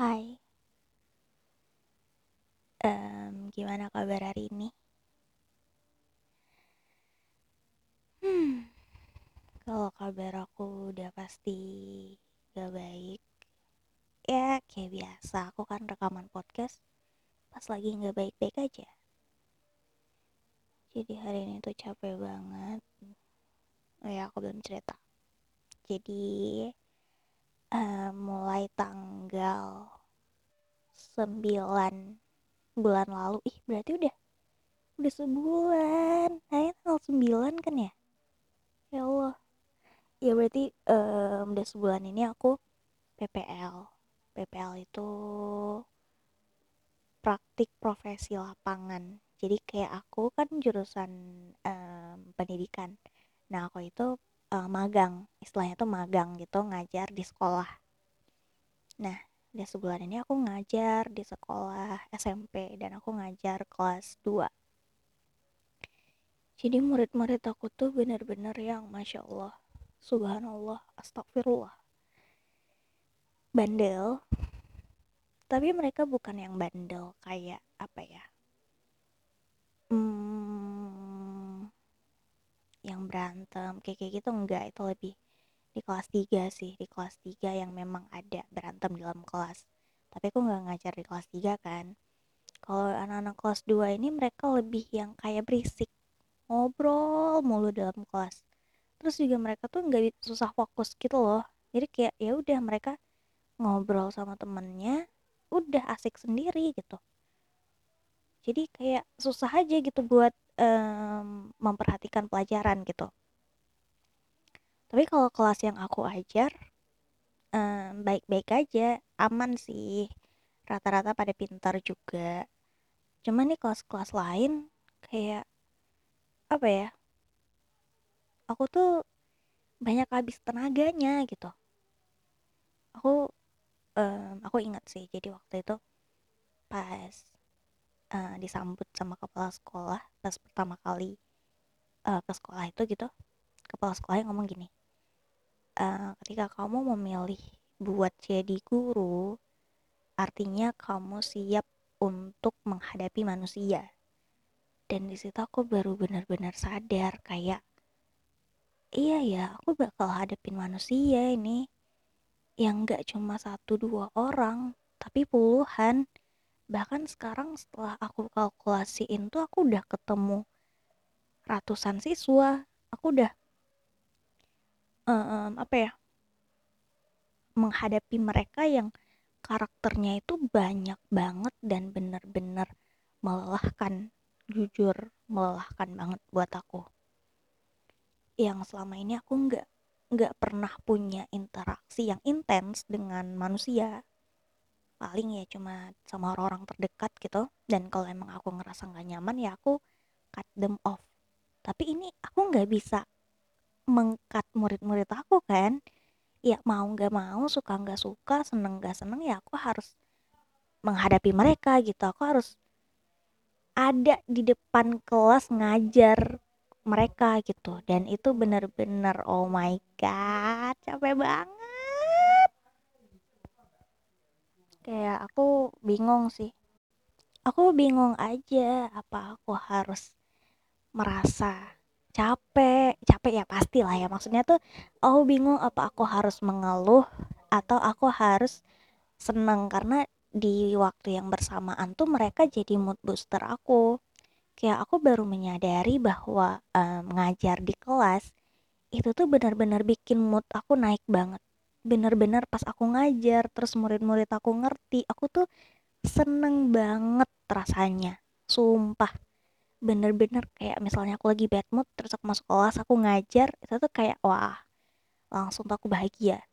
Hai, um, gimana kabar hari ini? Hmm, kalau kabar aku udah pasti gak baik. Ya, kayak biasa, aku kan rekaman podcast pas lagi gak baik-baik aja. Jadi hari ini tuh capek banget. Oh ya, aku belum cerita. Jadi, um, mulai tanggal 9 bulan lalu. Ih berarti udah udah sebulan. Nah tanggal 9 kan ya? Ya Allah. Ya berarti um, udah sebulan ini aku PPL PPL itu praktik profesi lapangan. Jadi kayak aku kan jurusan um, pendidikan. Nah aku itu uh, magang. Istilahnya tuh magang gitu ngajar di sekolah. Nah udah sebulan ini aku ngajar di sekolah SMP dan aku ngajar kelas 2 jadi murid-murid aku tuh bener-bener yang Masya Allah Subhanallah Astagfirullah bandel tapi mereka bukan yang bandel kayak apa ya hmm, yang berantem kayak kayak gitu enggak itu lebih di kelas 3 sih di kelas 3 yang memang ada berantem di dalam kelas. Tapi aku nggak ngajar di kelas 3 kan. Kalau anak-anak kelas 2 ini mereka lebih yang kayak berisik ngobrol mulu dalam kelas. Terus juga mereka tuh nggak susah fokus gitu loh. Jadi kayak ya udah mereka ngobrol sama temennya udah asik sendiri gitu. Jadi kayak susah aja gitu buat um, memperhatikan pelajaran gitu tapi kalau kelas yang aku ajar baik-baik um, aja aman sih. Rata-rata pada pintar juga. Cuman nih kelas-kelas lain kayak apa ya aku tuh banyak habis tenaganya gitu. Aku um, aku ingat sih jadi waktu itu pas uh, disambut sama kepala sekolah pas pertama kali uh, ke sekolah itu gitu kepala sekolah ngomong gini uh, ketika kamu memilih buat jadi guru artinya kamu siap untuk menghadapi manusia. Dan di situ aku baru benar-benar sadar kayak iya ya aku bakal hadapin manusia ini. Yang gak cuma satu dua orang tapi puluhan. Bahkan sekarang setelah aku kalkulasiin tuh aku udah ketemu ratusan siswa. Aku udah um, apa ya? Menghadapi mereka yang karakternya itu banyak banget dan bener-bener melelahkan jujur melelahkan banget buat aku. Yang selama ini aku nggak nggak pernah punya interaksi yang intens dengan manusia. Paling ya cuma sama orang-orang terdekat gitu. Dan kalau emang aku ngerasa nggak nyaman ya aku cut them off. Tapi ini aku nggak bisa mengkat murid-murid aku kan. Ya mau nggak mau suka nggak suka seneng nggak seneng ya aku harus menghadapi mereka gitu. Aku harus ada di depan kelas ngajar mereka gitu. Dan itu bener-bener oh my god capek banget. Kayak aku bingung sih. Aku bingung aja apa aku harus merasa capek capek ya pasti lah ya. Maksudnya tuh aku bingung apa aku harus mengeluh atau aku harus seneng. Karena di waktu yang bersamaan tuh mereka jadi mood booster aku. Kayak aku baru menyadari bahwa um, ngajar di kelas itu tuh benar-benar bikin mood aku naik banget. Bener-bener pas aku ngajar terus murid-murid aku ngerti aku tuh seneng banget rasanya. Sumpah bener-bener kayak misalnya aku lagi bad mood terus aku masuk kelas aku ngajar itu tuh kayak wah langsung tuh aku bahagia.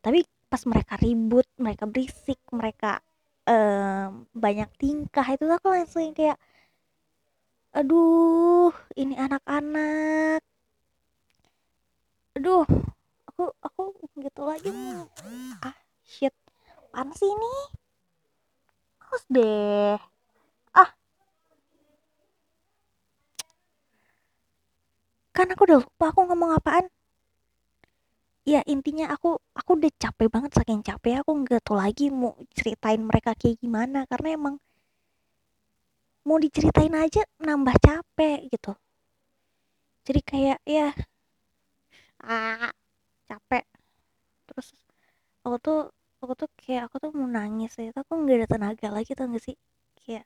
Tapi pas mereka ribut mereka berisik mereka um, banyak tingkah itu tuh aku langsung kayak aduh ini anak-anak. Aduh aku aku gitu lagi. Ah shit panas ini? Harus deh kan aku udah lupa aku ngomong apaan. Ya intinya aku aku udah capek banget saking capek aku nggak tahu lagi mau ceritain mereka kayak gimana. Karena emang mau diceritain aja nambah capek gitu. Jadi kayak ya ah capek. Terus aku tuh aku tuh kayak aku tuh mau nangis ya. Aku nggak ada tenaga lagi tau gak sih? Kayak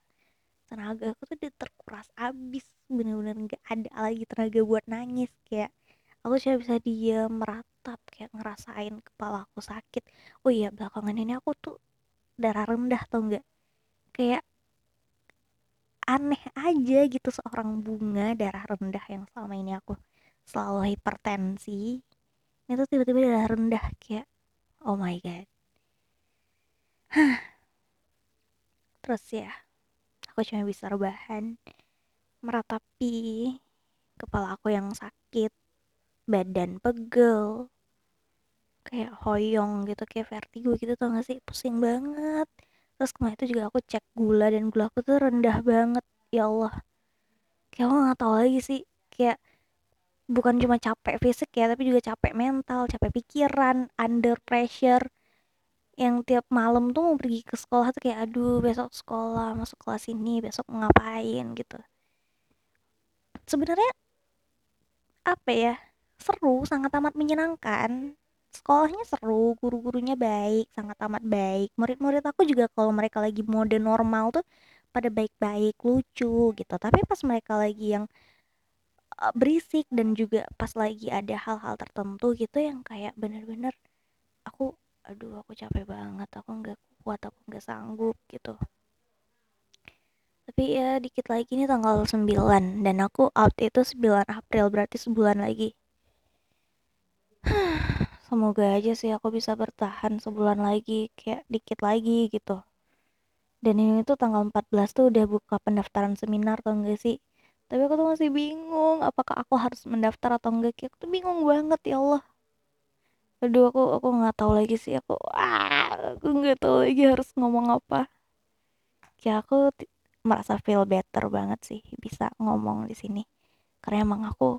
tenaga aku tuh udah terkuras abis. Bener-bener nggak ada lagi tenaga buat nangis. Kayak aku cuma bisa diem meratap kayak ngerasain kepala aku sakit. Oh iya belakangan ini aku tuh darah rendah tau nggak? Kayak aneh aja gitu seorang bunga darah rendah yang selama ini aku selalu hipertensi itu tiba-tiba darah rendah kayak oh my god. Terus ya aku cuma bisa rebahan meratapi kepala aku yang sakit badan pegel kayak hoyong gitu kayak vertigo gitu tau gak sih? Pusing banget. Terus kemarin itu juga aku cek gula dan gula aku tuh rendah banget ya Allah. Kayak aku nggak tahu lagi sih kayak bukan cuma capek fisik ya tapi juga capek mental capek pikiran under pressure yang tiap malam tuh mau pergi ke sekolah tuh kayak aduh besok sekolah masuk kelas ini besok ngapain? gitu. Sebenarnya apa ya seru sangat amat menyenangkan. Sekolahnya seru guru-gurunya baik sangat amat baik. Murid-murid aku juga kalau mereka lagi mode normal tuh pada baik-baik lucu gitu. Tapi pas mereka lagi yang uh, berisik dan juga pas lagi ada hal-hal tertentu gitu yang kayak bener-bener aku aduh aku capek banget aku nggak kuat aku nggak sanggup gitu. Tapi ya dikit lagi ini tanggal 9 dan aku out itu 9 April berarti sebulan lagi. Semoga aja sih aku bisa bertahan sebulan lagi kayak dikit lagi gitu. Dan ini tuh tanggal 14 tuh udah buka pendaftaran seminar tau gak sih? Tapi aku tuh masih bingung apakah aku harus mendaftar atau enggak kayak aku tuh bingung banget ya Allah aduh aku aku nggak tahu lagi sih. Aku ah aku nggak tahu lagi harus ngomong apa. Ya aku merasa feel better banget sih bisa ngomong di sini. Karena emang aku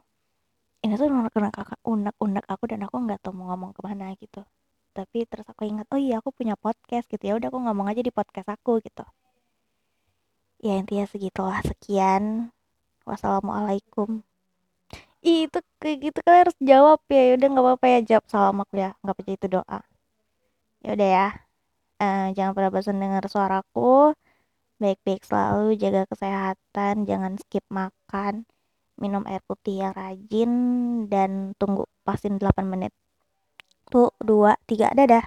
ini tuh unek unek unek aku dan aku nggak tahu mau ngomong ke mana gitu. Tapi terus aku ingat oh iya aku punya podcast gitu. Ya udah aku ngomong aja di podcast aku gitu. Ya intinya segitulah. Sekian. Wassalamualaikum itu kayak gitu kan harus jawab ya, ya udah nggak apa-apa ya jawab. Salam aku ya. Nggak percaya itu doa. Ya udah ya. Uh, jangan pernah bosan dengar suaraku baik-baik selalu jaga kesehatan jangan skip makan minum air putih yang rajin dan tunggu pasin 8 menit. Tuh dua tiga. Dadah